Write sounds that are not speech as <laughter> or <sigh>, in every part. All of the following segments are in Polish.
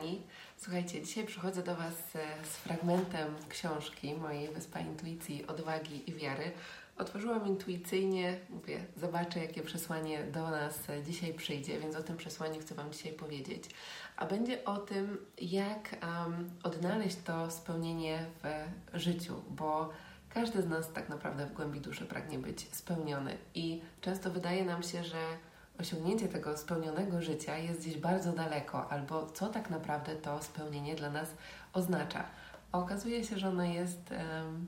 Kochani. Słuchajcie, dzisiaj przychodzę do Was z fragmentem książki mojej Wyspa Intuicji, Odwagi i Wiary. Otworzyłam intuicyjnie, mówię, zobaczę jakie przesłanie do nas dzisiaj przyjdzie, więc o tym przesłaniu chcę Wam dzisiaj powiedzieć. A będzie o tym, jak um, odnaleźć to spełnienie w życiu, bo każdy z nas tak naprawdę w głębi duszy pragnie być spełniony i często wydaje nam się, że osiągnięcie tego spełnionego życia jest gdzieś bardzo daleko, albo co tak naprawdę to spełnienie dla nas oznacza. A okazuje się, że ono jest um,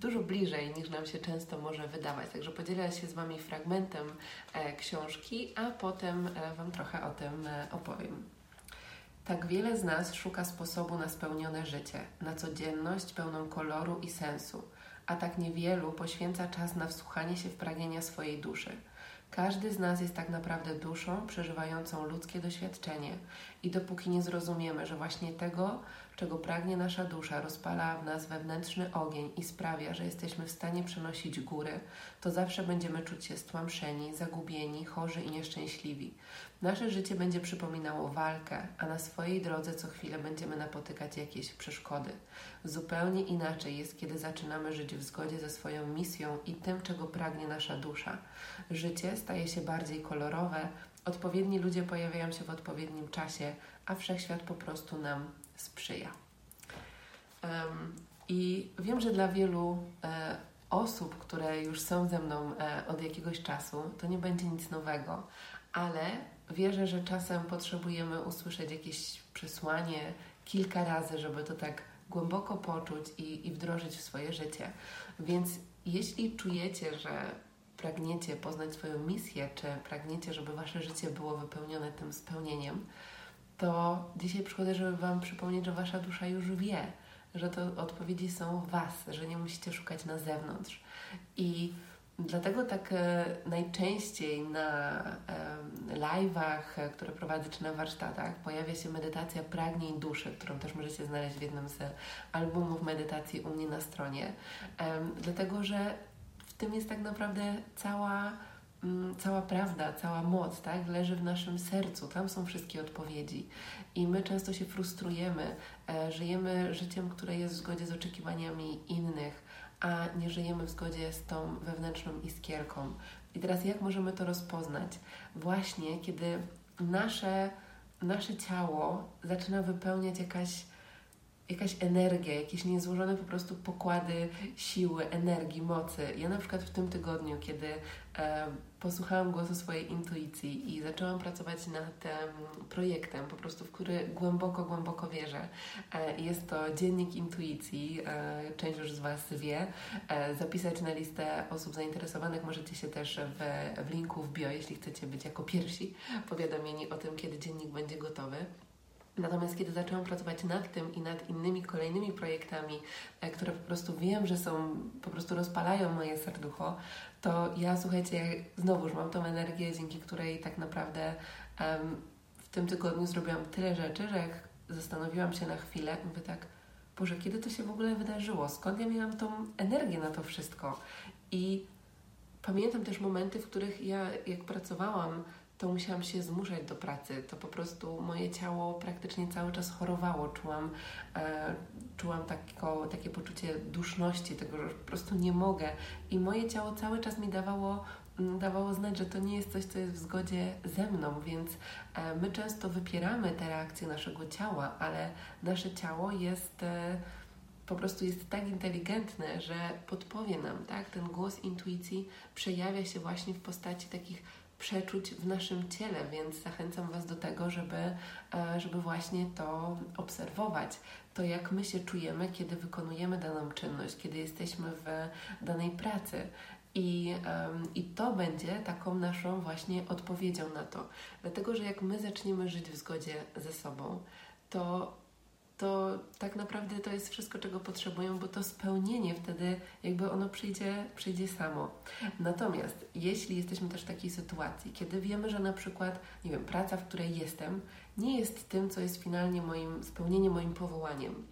dużo bliżej niż nam się często może wydawać. Także podzielę się z Wami fragmentem e, książki, a potem e, Wam trochę o tym e, opowiem. Tak wiele z nas szuka sposobu na spełnione życie, na codzienność pełną koloru i sensu, a tak niewielu poświęca czas na wsłuchanie się w pragnienia swojej duszy. Każdy z nas jest tak naprawdę duszą przeżywającą ludzkie doświadczenie. I dopóki nie zrozumiemy, że właśnie tego, czego pragnie nasza dusza, rozpala w nas wewnętrzny ogień i sprawia, że jesteśmy w stanie przenosić góry, to zawsze będziemy czuć się stłamszeni, zagubieni, chorzy i nieszczęśliwi. Nasze życie będzie przypominało walkę, a na swojej drodze co chwilę będziemy napotykać jakieś przeszkody. Zupełnie inaczej jest, kiedy zaczynamy żyć w zgodzie ze swoją misją i tym, czego pragnie nasza dusza. Życie staje się bardziej kolorowe, odpowiedni ludzie pojawiają się w odpowiednim czasie, a wszechświat po prostu nam sprzyja. Um, I wiem, że dla wielu e, osób, które już są ze mną e, od jakiegoś czasu, to nie będzie nic nowego, ale wierzę, że czasem potrzebujemy usłyszeć jakieś przesłanie kilka razy, żeby to tak głęboko poczuć i, i wdrożyć w swoje życie. Więc jeśli czujecie, że pragniecie poznać swoją misję, czy pragniecie, żeby wasze życie było wypełnione tym spełnieniem, to dzisiaj przychodzę, żeby Wam przypomnieć, że Wasza dusza już wie, że to odpowiedzi są w Was, że nie musicie szukać na zewnątrz. I dlatego tak e, najczęściej na e, live'ach, które prowadzę, czy na warsztatach, pojawia się medytacja pragnień duszy, którą też możecie znaleźć w jednym z albumów medytacji u mnie na stronie. E, dlatego, że w tym jest tak naprawdę cała Mm, cała prawda, cała moc, tak, leży w naszym sercu. Tam są wszystkie odpowiedzi. I my często się frustrujemy, e, żyjemy życiem, które jest w zgodzie z oczekiwaniami innych, a nie żyjemy w zgodzie z tą wewnętrzną iskierką. I teraz jak możemy to rozpoznać? Właśnie kiedy nasze, nasze ciało zaczyna wypełniać jakaś jakaś energia, jakieś niezłożone po prostu pokłady siły, energii, mocy. Ja na przykład w tym tygodniu, kiedy e, posłuchałam głosu swojej intuicji i zaczęłam pracować nad tym projektem, po prostu w który głęboko, głęboko wierzę. E, jest to dziennik intuicji, e, część już z Was wie. E, zapisać na listę osób zainteresowanych możecie się też w, w linku w bio, jeśli chcecie być jako pierwsi powiadomieni o tym, kiedy dziennik będzie gotowy. Natomiast kiedy zaczęłam pracować nad tym i nad innymi kolejnymi projektami, e, które po prostu wiem, że są, po prostu rozpalają moje serducho, to ja słuchajcie, znowuż mam tą energię, dzięki której tak naprawdę um, w tym tygodniu zrobiłam tyle rzeczy, że jak zastanowiłam się na chwilę, mówię tak, Boże, kiedy to się w ogóle wydarzyło? Skąd ja miałam tą energię na to wszystko? I pamiętam też momenty, w których ja, jak pracowałam to musiałam się zmuszać do pracy. To po prostu moje ciało praktycznie cały czas chorowało. Czułam, e, czułam tako, takie poczucie duszności, tego, że po prostu nie mogę. I moje ciało cały czas mi dawało, mm, dawało znać, że to nie jest coś, co jest w zgodzie ze mną, więc e, my często wypieramy te reakcje naszego ciała, ale nasze ciało jest. E, po prostu jest tak inteligentne, że podpowie nam, tak? Ten głos intuicji przejawia się właśnie w postaci takich przeczuć w naszym ciele, więc zachęcam Was do tego, żeby, e, żeby właśnie to obserwować. To, jak my się czujemy, kiedy wykonujemy daną czynność, kiedy jesteśmy w danej pracy. I, um, I to będzie taką naszą właśnie odpowiedzią na to. Dlatego, że jak my zaczniemy żyć w zgodzie ze sobą, to to tak naprawdę to jest wszystko, czego potrzebują, bo to spełnienie wtedy jakby ono przyjdzie, przyjdzie samo. Natomiast jeśli jesteśmy też w takiej sytuacji, kiedy wiemy, że na przykład, nie wiem, praca, w której jestem, nie jest tym, co jest finalnie moim spełnieniem, moim powołaniem,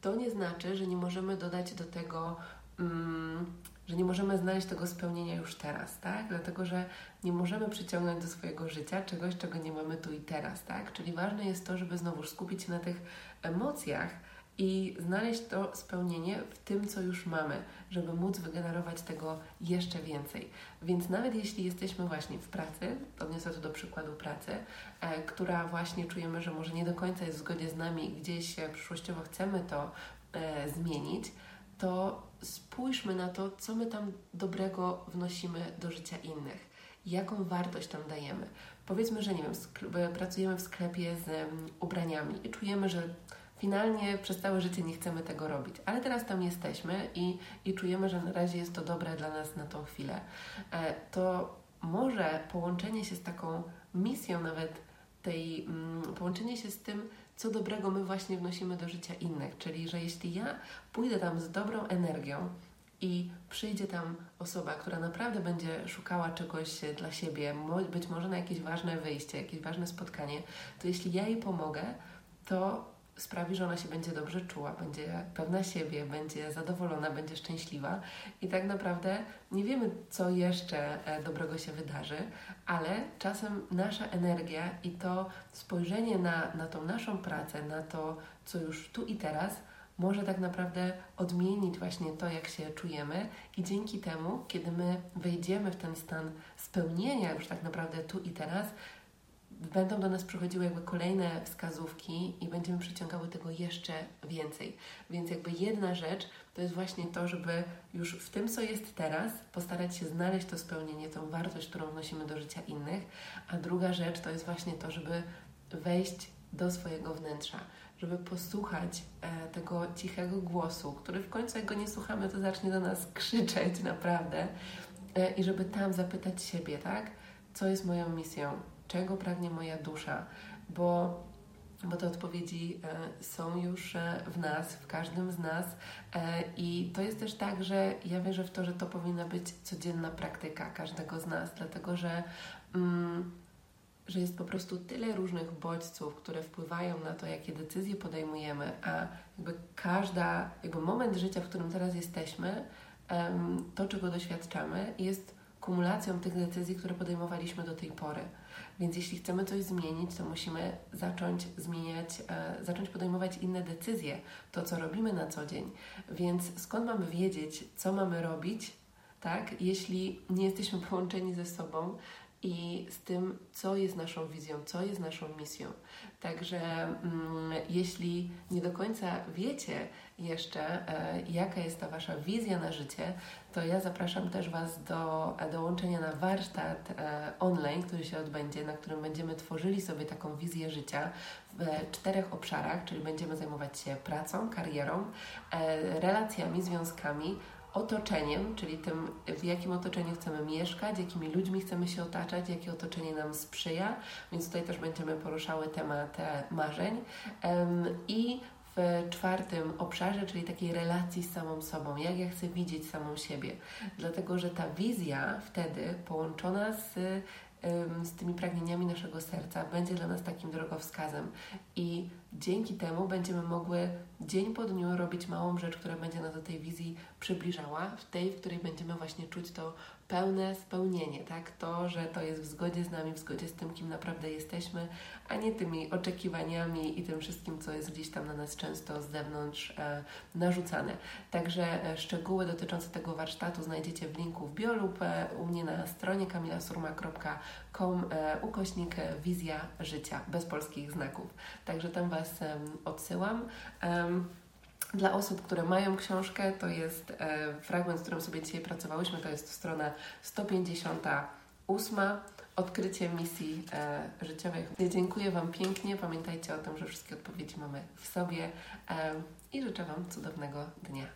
to nie znaczy, że nie możemy dodać do tego. Mm, że nie możemy znaleźć tego spełnienia już teraz, tak? Dlatego, że nie możemy przyciągnąć do swojego życia czegoś, czego nie mamy tu i teraz, tak? Czyli ważne jest to, żeby znowu skupić się na tych emocjach i znaleźć to spełnienie w tym, co już mamy, żeby móc wygenerować tego jeszcze więcej. Więc nawet jeśli jesteśmy właśnie w pracy, odniosę to do przykładu pracy, e, która właśnie czujemy, że może nie do końca jest w zgodzie z nami, gdzieś e, przyszłościowo chcemy to e, zmienić, to spójrzmy na to, co my tam dobrego wnosimy do życia innych, jaką wartość tam dajemy. Powiedzmy, że nie wiem, pracujemy w sklepie z ubraniami i czujemy, że finalnie przez całe życie nie chcemy tego robić, ale teraz tam jesteśmy i, i czujemy, że na razie jest to dobre dla nas na tą chwilę. E, to może połączenie się z taką misją, nawet tej, mm, połączenie się z tym, co dobrego my właśnie wnosimy do życia innych. Czyli, że jeśli ja pójdę tam z dobrą energią i przyjdzie tam osoba, która naprawdę będzie szukała czegoś dla siebie, być może na jakieś ważne wyjście, jakieś ważne spotkanie, to jeśli ja jej pomogę, to sprawi, że ona się będzie dobrze czuła, będzie pewna siebie, będzie zadowolona, będzie szczęśliwa i tak naprawdę nie wiemy, co jeszcze e, dobrego się wydarzy, ale czasem nasza energia i to spojrzenie na, na tą naszą pracę, na to, co już tu i teraz, może tak naprawdę odmienić właśnie to, jak się czujemy, i dzięki temu, kiedy my wejdziemy w ten stan spełnienia już tak naprawdę tu i teraz, będą do nas przychodziły jakby kolejne wskazówki i będziemy przyciągały tego jeszcze więcej. Więc jakby jedna rzecz to jest właśnie to, żeby już w tym, co jest teraz, postarać się znaleźć to spełnienie, tą wartość, którą wnosimy do życia innych, a druga rzecz to jest właśnie to, żeby wejść do swojego wnętrza, żeby posłuchać e, tego cichego głosu, który w końcu, jak go nie słuchamy, to zacznie do nas krzyczeć naprawdę e, i żeby tam zapytać siebie, tak? Co jest moją misją? czego pragnie moja dusza, bo, bo te odpowiedzi e, są już e, w nas, w każdym z nas e, i to jest też tak, że ja wierzę w to, że to powinna być codzienna praktyka każdego z nas, dlatego że mm, że jest po prostu tyle różnych bodźców, które wpływają na to, jakie decyzje podejmujemy, a jakby każda, jakby moment życia, w którym teraz jesteśmy, to, czego doświadczamy, jest kumulacją tych decyzji, które podejmowaliśmy do tej pory. Więc jeśli chcemy coś zmienić, to musimy zacząć zmieniać, e, zacząć podejmować inne decyzje, to co robimy na co dzień. Więc skąd mamy wiedzieć, co mamy robić, tak, jeśli nie jesteśmy <laughs> połączeni ze sobą i z tym, co jest naszą wizją, co jest naszą misją. Także mm, jeśli nie do końca wiecie jeszcze, e, jaka jest ta Wasza wizja na życie, to ja zapraszam też Was do e, dołączenia na warsztat e, online, który się odbędzie, na którym będziemy tworzyli sobie taką wizję życia w czterech obszarach, czyli będziemy zajmować się pracą, karierą, e, relacjami, związkami, otoczeniem, czyli tym, w jakim otoczeniu chcemy mieszkać, jakimi ludźmi chcemy się otaczać, jakie otoczenie nam sprzyja, więc tutaj też będziemy poruszały temat marzeń. I w czwartym obszarze, czyli takiej relacji z samą sobą, jak ja chcę widzieć samą siebie. Dlatego, że ta wizja wtedy połączona z z tymi pragnieniami naszego serca będzie dla nas takim drogowskazem. I dzięki temu będziemy mogły dzień po dniu robić małą rzecz, która będzie nas do tej wizji przybliżała, w tej, w której będziemy właśnie czuć to pełne spełnienie, tak? To, że to jest w zgodzie z nami, w zgodzie z tym, kim naprawdę jesteśmy, a nie tymi oczekiwaniami i tym wszystkim, co jest gdzieś tam na nas często z zewnątrz e, narzucane. Także e, szczegóły dotyczące tego warsztatu znajdziecie w linku w bio lub e, u mnie na stronie kamilasurma.com e, ukośnik wizja życia bez polskich znaków. Także tam Was odsyłam. Dla osób, które mają książkę, to jest e, fragment, z którym sobie dzisiaj pracowałyśmy, to jest strona 158. Odkrycie misji e, życiowej. Dziękuję Wam pięknie. Pamiętajcie o tym, że wszystkie odpowiedzi mamy w sobie e, i życzę Wam cudownego dnia.